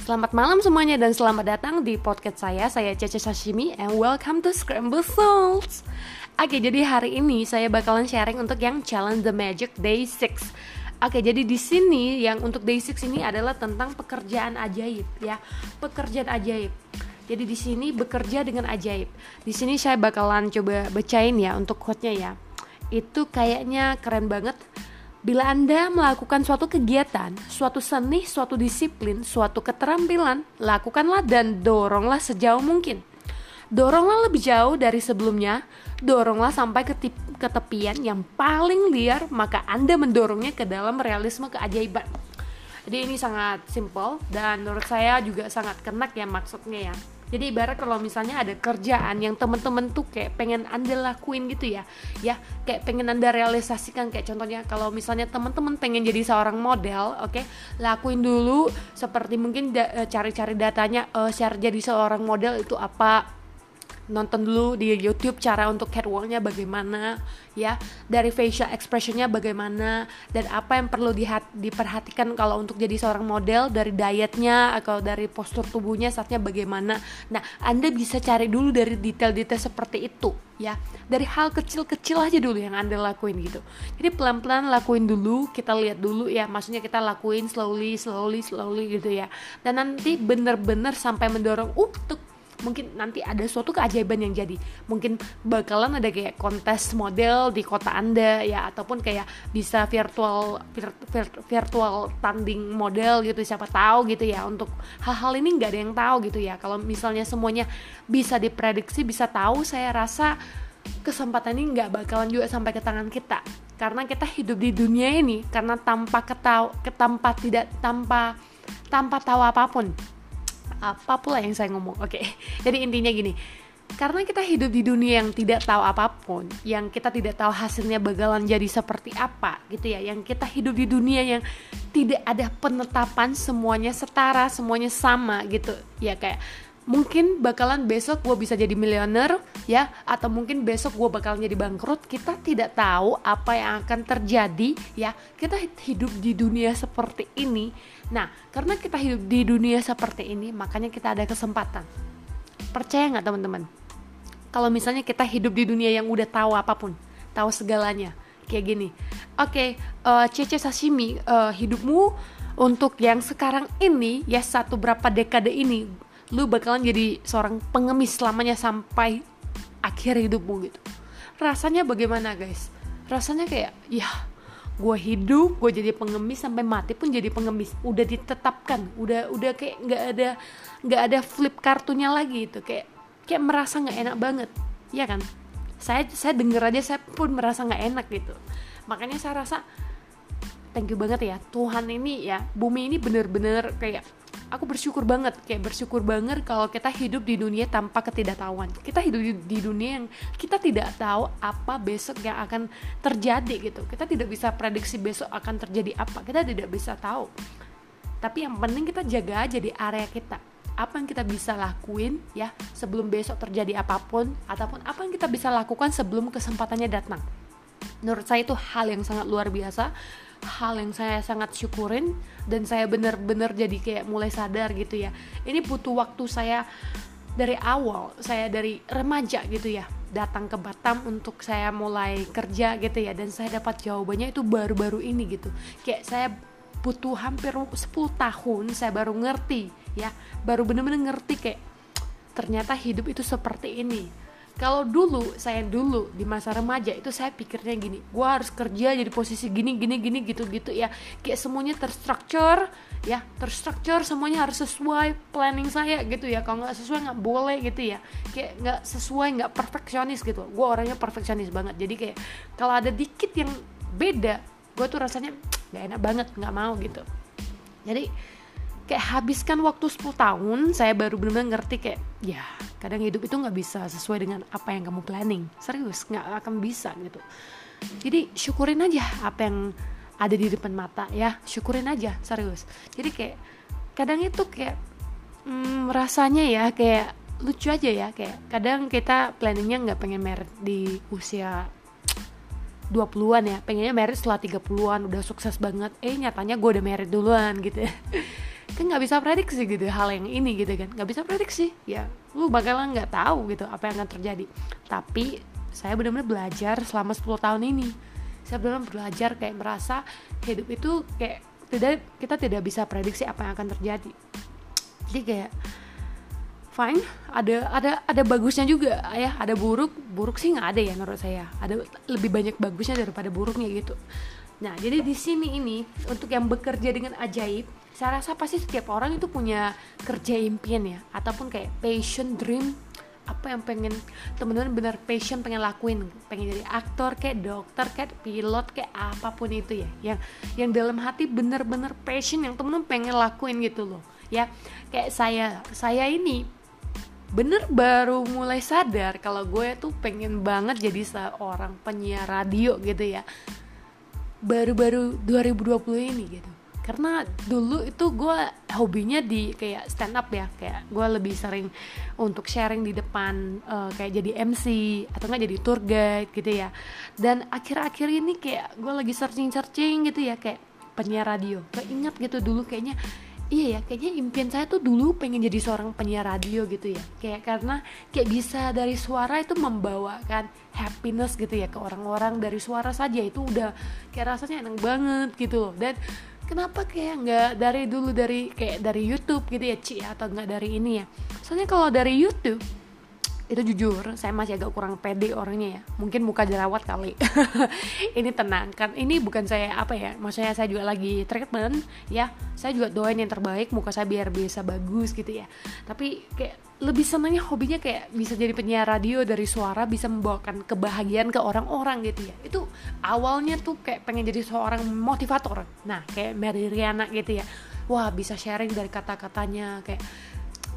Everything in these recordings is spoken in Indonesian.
Selamat malam semuanya dan selamat datang di podcast saya. Saya Cece Sashimi and welcome to Scramble Souls. Oke, jadi hari ini saya bakalan sharing untuk yang Challenge the Magic Day 6. Oke, jadi di sini yang untuk Day 6 ini adalah tentang pekerjaan ajaib ya. Pekerjaan ajaib. Jadi di sini bekerja dengan ajaib. Di sini saya bakalan coba bacain ya untuk quote-nya ya. Itu kayaknya keren banget Bila Anda melakukan suatu kegiatan, suatu seni, suatu disiplin, suatu keterampilan, lakukanlah dan doronglah sejauh mungkin. Doronglah lebih jauh dari sebelumnya, doronglah sampai ke, ke tepian yang paling liar, maka Anda mendorongnya ke dalam realisme keajaiban. Jadi ini sangat simple dan menurut saya juga sangat kenak ya maksudnya ya jadi ibarat kalau misalnya ada kerjaan yang temen-temen tuh kayak pengen anda lakuin gitu ya ya kayak pengen anda realisasikan. Kayak contohnya kalau misalnya temen-temen pengen jadi seorang model oke okay, lakuin dulu. Seperti mungkin da eh, cari-cari datanya uh, share jadi seorang model itu apa nonton dulu di YouTube cara untuk catwalknya bagaimana ya. Dari facial expressionnya bagaimana dan apa yang perlu diperhatikan kalau untuk jadi seorang model dari dietnya atau dari postur tubuhnya saatnya bagaimana. Nah anda bisa cari dulu dari detail-detail seperti itu ya. Dari hal kecil-kecil aja dulu yang anda lakuin gitu. Jadi pelan-pelan lakuin dulu kita lihat dulu ya. Maksudnya kita lakuin slowly slowly slowly gitu ya. Dan nanti bener-bener sampai mendorong untuk mungkin nanti ada suatu keajaiban yang jadi. Mungkin bakalan ada kayak kontes model di kota anda ya ataupun kayak bisa virtual vir, vir, virtual tanding model gitu siapa tahu gitu ya untuk hal-hal ini nggak ada yang tahu gitu ya. Kalau misalnya semuanya bisa diprediksi bisa tahu saya rasa kesempatan ini nggak bakalan juga sampai ke tangan kita. Karena kita hidup di dunia ini karena tanpa ketahu tanpa tidak tanpa tanpa tahu apa pun apa pula yang saya ngomong oke okay. jadi intinya gini karena kita hidup di dunia yang tidak tahu apa pun, yang kita tidak tahu hasilnya bakalan jadi seperti apa gitu ya, yang kita hidup di dunia yang tidak ada penetapan semuanya setara, semuanya sama gitu. Ya kayak mungkin bakalan besok gue bisa jadi miliuner ya. Atau mungkin besok gue bakalan jadi bangkrut. Kita tidak tahu apa yang akan terjadi ya. Kita hidup di dunia seperti ini. Nah karena kita hidup di dunia seperti ini makanya kita ada kesempatan. Percaya nggak teman-teman? Kalau misalnya kita hidup di dunia yang udah tahu apa pun tahu segalanya kayak gini. Oke okay, uh, eh, Cece Sashimi uh, hidupmu untuk yang sekarang ini ya satu berapa dekade ini lu bakalan jadi seorang pengemis selamanya sampai akhir hidupmu gitu. Rasanya bagaimana guys? Rasanya kayak ya gue hidup gue jadi pengemis sampai mati pun jadi pengemis. Udah ditetapkan udah udah kayak nggak ada nggak ada flip kartunya lagi itu kayak kayak merasa nggak enak banget ya kan? Saya saya denger aja saya pun merasa nggak enak gitu. Makanya saya rasa thank you banget ya Tuhan ini ya bumi ini bener-bener kayak aku bersyukur banget kayak bersyukur banget kalau kita hidup di dunia tanpa ketidaktahuan. Kita hidup di, dunia yang kita tidak tahu apa besok yang akan terjadi gitu. Kita tidak bisa prediksi besok akan terjadi apa. Kita tidak bisa tahu. Tapi yang penting kita jaga aja di area kita. Apa yang kita bisa lakuin ya sebelum besok terjadi apa pun ataupun apa yang kita bisa lakukan sebelum kesempatannya datang. Menurut saya itu hal yang sangat luar biasa hal yang saya sangat syukurin dan saya benar-benar jadi kayak mulai sadar gitu ya. Ini butuh waktu saya dari awal saya dari remaja gitu ya datang ke Batam untuk saya mulai kerja gitu ya dan saya dapat jawabannya itu baru-baru ini gitu. Kayak saya butuh hampir 10 tahun saya baru ngerti ya baru bener-bener ngerti kayak ternyata hidup itu seperti ini kalau dulu saya dulu di masa remaja itu saya pikirnya gini gue harus kerja jadi posisi gini gini gini gitu gitu ya. Kayak semuanya terstruktur ya terstruktur semuanya harus sesuai planning saya gitu ya. Kalau nggak sesuai nggak boleh gitu ya. Kayak nggak sesuai nggak perfeksionis gitu. Gue orangnya perfeksionis banget. Jadi kayak kalau ada dikit yang beda gue tuh rasanya nggak enak banget nggak mau gitu. Jadi kayak habiskan waktu 10 tahun saya baru benar-benar ngerti kayak ya kadang hidup itu nggak bisa sesuai dengan apa yang kamu planning. Serius nggak akan bisa gitu. Jadi syukurin aja apa yang ada di depan mata ya. Syukurin aja serius. Jadi kayak kadang itu kayak hmm, rasanya ya kayak lucu aja ya. Kayak kadang kita planningnya nggak pengen merit di usia 20-an ya. Pengennya merit setelah 30-an udah sukses banget. Eh nyatanya gue udah merit duluan gitu kan nggak bisa prediksi gitu hal yang ini gitu kan. Nggak bisa prediksi. Ya lu bakalan nggak tahu gitu apa yang akan terjadi. Tapi saya benar-benar belajar selama 10 tahun ini. Saya benar-benar belajar kayak merasa hidup itu kayak tidak kita tidak bisa prediksi apa yang akan terjadi. Jadi kayak fine ada ada ada bagusnya juga ya. Ada buruk buruk sih nggak ada ya menurut saya. Ada lebih banyak bagusnya daripada buruknya gitu nah jadi di sini ini untuk yang bekerja dengan ajaib saya rasa pasti setiap orang itu punya kerja impian ya. Ataupun kayak passion dream apa yang pengen teman-teman benar passion pengen lakuin. Pengen jadi aktor kayak dokter kayak pilot kayak apa pun itu ya. Yang yang dalam hati bener-bener passion yang teman-teman pengen lakuin gitu loh. Ya kayak saya saya ini bener baru mulai sadar kalau gue tuh pengen banget jadi seorang penyiar radio gitu ya baru-baru 2020 ini gitu. Karena dulu itu gue hobinya di kayak stand up ya kayak gue lebih sering untuk sharing di depan uh, kayak jadi MC atau nggak jadi tour guide gitu ya. Dan akhir-akhir ini kayak gue lagi searching-searching gitu ya kayak penyiar radio. Keinget gitu dulu kayaknya iya ya kayaknya impian saya tuh dulu pengen jadi seorang penyiar radio gitu ya. Kayak karena kayak bisa dari suara itu membawakan happiness gitu ya ke orang-orang dari suara saja itu udah kayak rasanya enak banget gitu loh. Dan kenapa kayak nggak dari dulu dari kayak dari YouTube gitu ya Ci atau nggak dari ini ya? Soalnya kalau dari YouTube itu jujur saya masih agak kurang pede orangnya ya. Mungkin muka jerawat kali. Ini tenang. Kan ini bukan saya apa ya maksudnya saya juga lagi treatment ya. Saya juga doain yang terbaik muka saya biar bisa bagus gitu ya. Tapi kayak lebih senangnya hobinya kayak bisa jadi penyiar radio dari suara bisa membawakan kebahagiaan ke orang-orang gitu ya. Itu awalnya tuh kayak pengen jadi seorang motivator. Nah kayak Mary Riana gitu ya. Wah bisa sharing dari kata-katanya kayak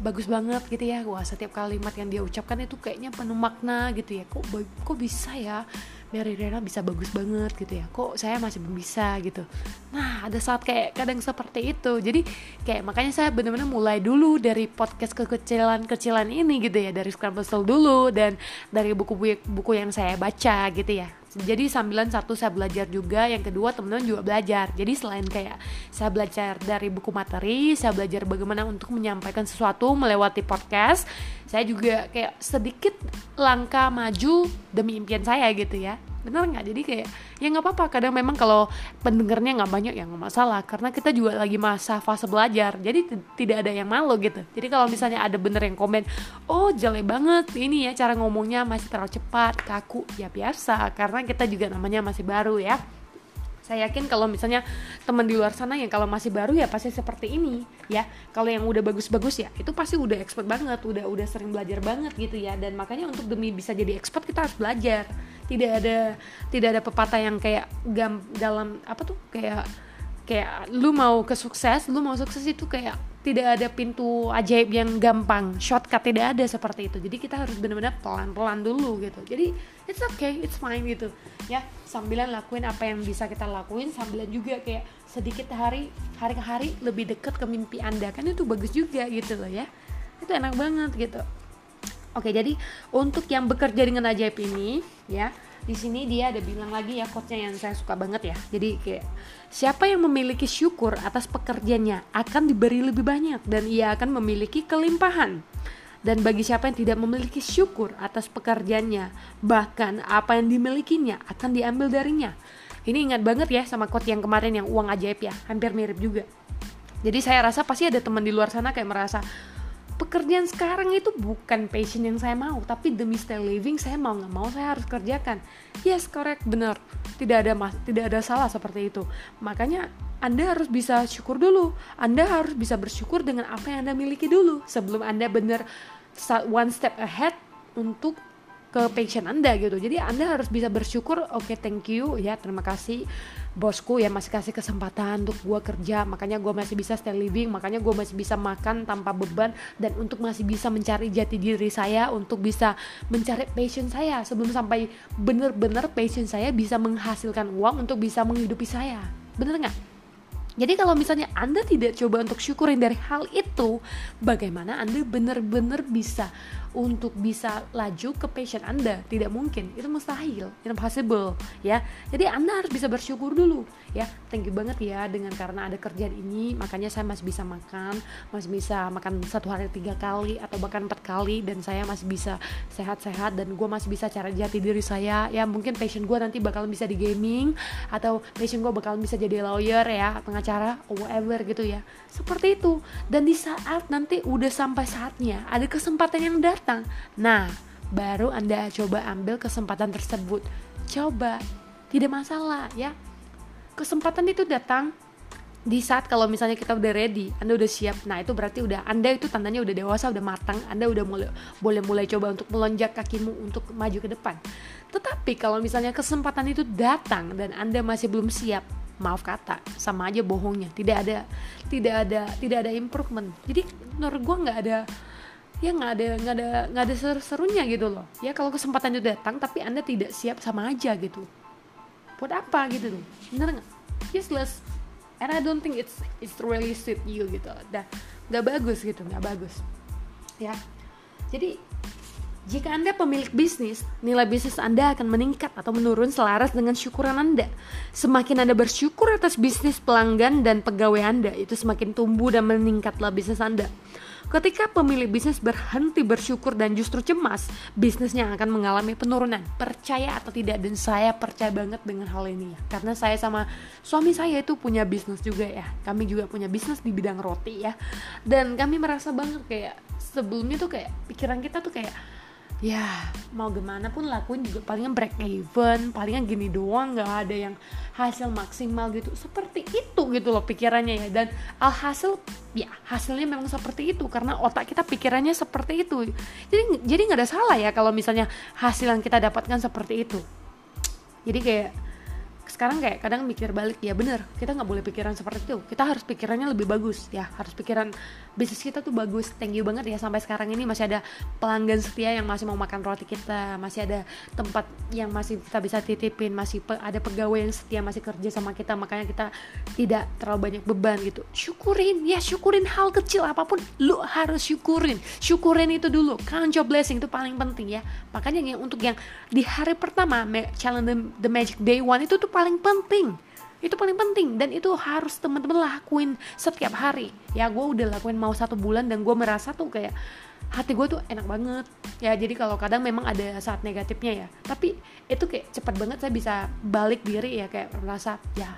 bagus banget gitu ya. Wah setiap kalimat yang dia ucapkan itu kayaknya penuh makna gitu ya. Kok kok bisa ya Mary Riana bisa bagus banget gitu ya? Kok saya masih belum bisa gitu? Nah ada saat kayak kadang seperti itu. Jadi kayak makanya saya benar-benar mulai dulu dari podcast kekecilan-kecilan ini gitu ya. Dari Scramble dulu dan dari buku-buku yang saya baca gitu ya jadi sambilan satu saya belajar juga yang kedua teman-teman juga belajar. Jadi selain kayak saya belajar dari buku materi saya belajar bagaimana untuk menyampaikan sesuatu melewati podcast saya juga kayak sedikit langkah maju demi impian saya gitu ya bener nggak? Jadi kayak ya nggak apa-apa. Kadang memang kalau pendengarnya nggak banyak ya nggak masalah. Karena kita juga lagi masa fase belajar. Jadi tidak ada yang malu gitu. Jadi kalau misalnya ada bener yang komen oh jelek banget ini ya cara ngomongnya masih terlalu cepat kaku. Ya biasa. Karena kita juga namanya masih baru ya. Saya yakin kalau misalnya teman di luar sana yang kalau masih baru ya pasti seperti ini ya. Kalau yang udah bagus-bagus ya itu pasti udah expert banget udah udah sering belajar banget gitu ya. Dan makanya untuk demi bisa jadi expert kita harus belajar tidak ada tidak ada pepatah yang kayak gam dalam apa tuh kayak kayak lu mau ke sukses lu mau sukses itu kayak tidak ada pintu ajaib yang gampang. Shortcut tidak ada seperti itu. Jadi kita harus benar-benar pelan-pelan dulu gitu. Jadi it's okay it's fine gitu. Ya sambilan lakuin apa yang bisa kita lakuin sambilan juga kayak sedikit hari hari ke hari lebih dekat ke mimpi anda. Kan itu bagus juga gitu loh ya. Itu enak banget gitu. Oke jadi untuk yang bekerja dengan ajaib ini ya di sini dia ada bilang lagi ya quotesnya yang saya suka banget ya. Jadi kayak siapa yang memiliki syukur atas pekerjaannya akan diberi lebih banyak dan ia akan memiliki kelimpahan. Dan bagi siapa yang tidak memiliki syukur atas pekerjaannya bahkan apa yang dimilikinya akan diambil darinya. Ini ingat banget ya sama quote yang kemarin yang uang ajaib ya hampir mirip juga. Jadi saya rasa pasti ada teman di luar sana kayak merasa pekerjaan sekarang itu bukan passion yang saya mau tapi demi style living saya mau nggak mau saya harus kerjakan. Yes correct benar. Tidak ada mas tidak ada salah seperti itu. Makanya anda harus bisa syukur dulu. Anda harus bisa bersyukur dengan apa yang anda miliki dulu sebelum anda benar one step ahead untuk ke passion anda gitu. Jadi anda harus bisa bersyukur oke okay, thank you ya terima kasih bosku ya masih kasih kesempatan untuk gue kerja makanya gue masih bisa stay living makanya gue masih bisa makan tanpa beban dan untuk masih bisa mencari jati diri saya untuk bisa mencari passion saya sebelum sampai bener-bener passion saya bisa menghasilkan uang untuk bisa menghidupi saya. Bener nggak Jadi kalau misalnya Anda tidak coba untuk syukurin dari hal itu, bagaimana Anda benar-benar bisa untuk bisa laju ke passion Anda? Tidak mungkin. Itu mustahil. Impossible ya. Jadi Anda harus bisa bersyukur dulu ya. Thank you banget ya dengan karena ada kerjaan ini. Makanya saya masih bisa makan masih bisa makan satu hari tiga kali atau bahkan empat kali dan saya masih bisa sehat-sehat dan gue masih bisa cara jati diri saya ya. Mungkin passion gue nanti bakal bisa di gaming atau passion gue bakal bisa jadi lawyer ya pengacara whatever gitu ya seperti itu dan di saat nanti udah sampai saatnya ada kesempatan yang datang. Nah, baru Anda coba ambil kesempatan tersebut. Coba, tidak masalah ya. Kesempatan itu datang di saat kalau misalnya kita udah ready, Anda udah siap. Nah, itu berarti udah Anda itu tandanya udah dewasa, udah matang. Anda udah mulai boleh mulai coba untuk melonjak kakimu untuk maju ke depan. Tetapi kalau misalnya kesempatan itu datang dan Anda masih belum siap, maaf kata sama aja bohongnya tidak ada tidak ada tidak ada improvement. Jadi menurut gue nggak ada ya nggak ada nggak ada nggak ada seru-serunya gitu loh. Ya kalau kesempatan itu datang tapi anda tidak siap sama aja gitu. Buat apa gitu loh? Bener nggak? Useless. And I don't think it's it's really suit you gitu. Dah nggak bagus gitu nggak bagus. Ya. Jadi jika Anda pemilik bisnis, nilai bisnis Anda akan meningkat atau menurun selaras dengan syukuran Anda. Semakin Anda bersyukur atas bisnis pelanggan dan pegawai Anda, itu semakin tumbuh dan meningkatlah bisnis Anda. Ketika pemilik bisnis berhenti bersyukur dan justru cemas, bisnisnya akan mengalami penurunan. Percaya atau tidak, dan saya percaya banget dengan hal ini ya. Karena saya sama suami saya itu punya bisnis juga ya. Kami juga punya bisnis di bidang roti ya. Dan kami merasa banget kayak sebelumnya tuh kayak pikiran kita tuh kayak ya mau gimana pun lakuin juga. Palingan break even palingan gini doang nggak ada yang hasil maksimal gitu. Seperti itu gitu loh pikirannya ya. Dan alhasil ya hasilnya memang seperti itu. Karena otak kita pikirannya seperti itu. Jadi jadi nggak ada salah ya kalau misalnya hasil yang kita dapatkan seperti itu. Jadi kayak sekarang kayak kadang mikir balik ya bener kita nggak boleh pikiran seperti itu. Kita harus pikirannya lebih bagus ya. Harus pikiran bisnis kita tuh bagus. Thank you banget ya sampai sekarang ini masih ada pelanggan setia yang masih mau makan roti kita masih ada tempat yang masih kita bisa titipin masih pe ada pegawai yang setia masih kerja sama kita makanya kita tidak terlalu banyak beban gitu. Syukurin ya syukurin hal kecil apa pun lu harus syukurin. Syukurin itu dulu. Count your blessing itu paling penting ya. Makanya yang untuk yang di hari pertama challenge the, the magic day one itu tuh paling penting. Itu paling penting dan itu harus teman-teman lakuin setiap hari. Ya gue udah lakuin mau satu bulan dan gue merasa tuh kayak hati gue tuh enak banget. Ya jadi kalau kadang memang ada saat negatifnya ya. Tapi itu kayak cepet banget saya bisa balik diri ya kayak merasa ya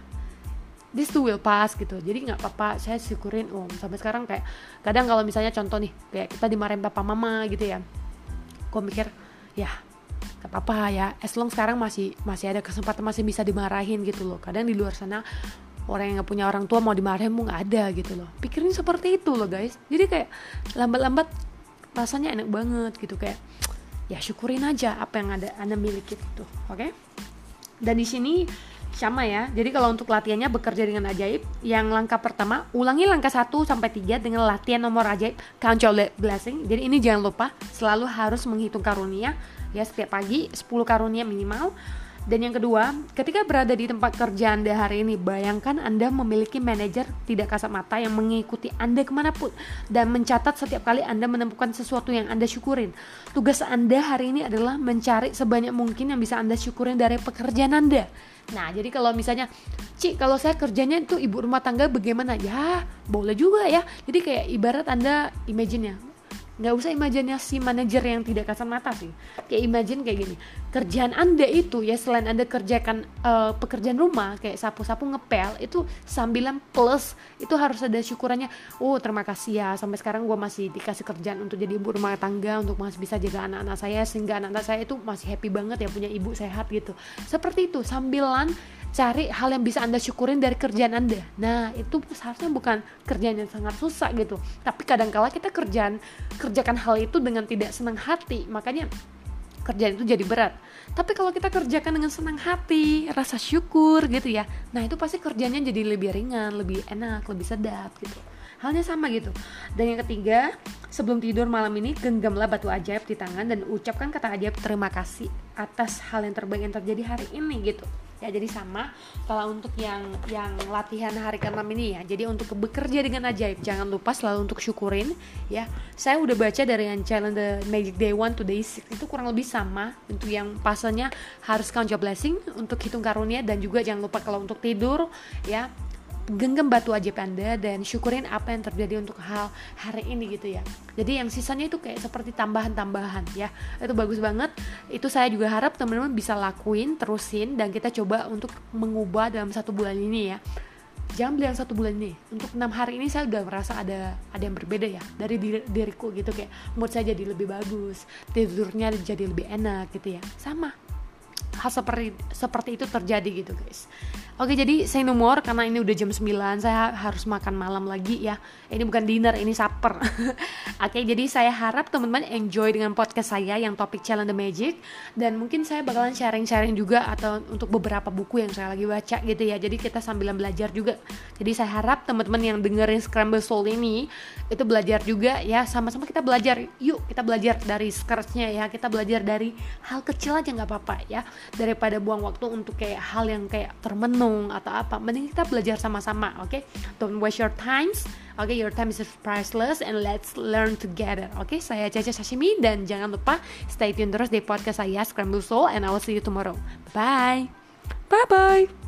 this too will pass gitu. Jadi nggak apa-apa saya syukurin. Om sampai sekarang kayak kadang kalau misalnya contoh nih kayak kita dimarahin papa mama gitu ya gue mikir ya gak apa-apa ya. As long sekarang masih masih ada kesempatan masih bisa dimarahin gitu loh. Kadang di luar sana orang yang gak punya orang tua mau dimarahin mau nggak ada gitu loh. Pikirin seperti itu loh guys. Jadi kayak lambat-lambat rasanya enak banget gitu. Kayak ya syukurin aja apa yang ada anda miliki itu oke? Okay? dan di sini sama ya. Jadi kalau untuk latihannya bekerja dengan ajaib, yang langkah pertama ulangi langkah 1 sampai 3 dengan latihan nomor ajaib count your blessing. Jadi ini jangan lupa selalu harus menghitung karunia ya setiap pagi 10 karunia minimal dan yang kedua, ketika berada di tempat kerja Anda hari ini, bayangkan Anda memiliki manajer tidak kasat mata yang mengikuti Anda ke mana pun dan mencatat setiap kali Anda menemukan sesuatu yang Anda syukurin. Tugas Anda hari ini adalah mencari sebanyak mungkin yang bisa Anda syukurin dari pekerjaan Anda. Nah, jadi kalau misalnya, Ci, kalau saya kerjanya itu ibu rumah tangga bagaimana? Ya, boleh juga ya. Jadi kayak ibarat Anda imagine ya, nggak usah imajinasi manajer yang tidak kasat mata sih. Kayak imagine kayak gini kerjaan anda itu ya selain anda kerjakan uh, pekerjaan rumah kayak sapu-sapu ngepel itu sambilan plus itu harus ada syukurannya. Oh terima kasih ya sampai sekarang gue masih dikasih kerjaan untuk jadi ibu rumah tangga untuk masih bisa jaga anak-anak saya sehingga anak-anak saya itu masih happy banget ya punya ibu sehat gitu. Seperti itu sambilan cari hal yang bisa anda syukurin dari kerjaan anda. Nah itu seharusnya bukan kerjaan yang sangat susah gitu. Tapi kadangkala kita kerjaan kerjakan hal itu dengan tidak senang hati makanya kerjaan itu jadi berat. Tapi kalau kita kerjakan dengan senang hati rasa syukur gitu ya nah itu pasti kerjanya jadi lebih ringan lebih enak lebih sedap gitu. Halnya sama gitu. Dan yang ketiga sebelum tidur malam ini genggamlah batu ajaib di tangan dan ucapkan kata ajaib terima kasih atas hal yang terbaik yang terjadi hari ini gitu ya jadi sama. Kalau untuk yang yang latihan hari ke-6 ini ya jadi untuk bekerja dengan ajaib jangan lupa selalu untuk syukurin ya. Saya udah baca dari yang challenge the magic day one to day six itu kurang lebih sama untuk yang pasalnya harus count your blessing untuk hitung karunia dan juga jangan lupa kalau untuk tidur ya genggam batu ajaib Anda dan syukurin apa yang terjadi untuk hal hari ini gitu ya. Jadi yang sisanya itu kayak seperti tambahan-tambahan ya. Itu bagus banget. Itu saya juga harap teman-teman bisa lakuin, terusin dan kita coba untuk mengubah dalam satu bulan ini ya. Jangan bilang satu bulan ini. Untuk enam hari ini saya udah merasa ada ada yang berbeda ya dari diri, diriku gitu kayak mood saya jadi lebih bagus, tidurnya jadi lebih enak gitu ya. Sama hal seperti seperti itu terjadi gitu guys Oke jadi saya nomor karena ini udah jam 9 saya harus makan malam lagi ya. Ini bukan dinner ini supper. Oke jadi saya harap teman-teman enjoy dengan podcast saya yang topik challenge the magic. Dan mungkin saya bakalan sharing-sharing juga atau untuk beberapa buku yang saya lagi baca gitu ya. Jadi kita sambil belajar juga. Jadi saya harap teman-teman yang dengerin Scramble Soul ini Itu belajar juga ya. Sama-sama kita belajar. Yuk kita belajar dari scratchnya ya. Kita belajar dari hal kecil aja nggak apa-apa ya. Daripada buang waktu untuk kayak hal yang kayak termenung renung atau apa mending kita belajar sama-sama oke okay? don't waste your times oke okay, your time is priceless and let's learn together oke okay? saya Caca Sashimi dan jangan lupa stay tune terus di podcast saya Scramble Soul and I will see you tomorrow bye bye bye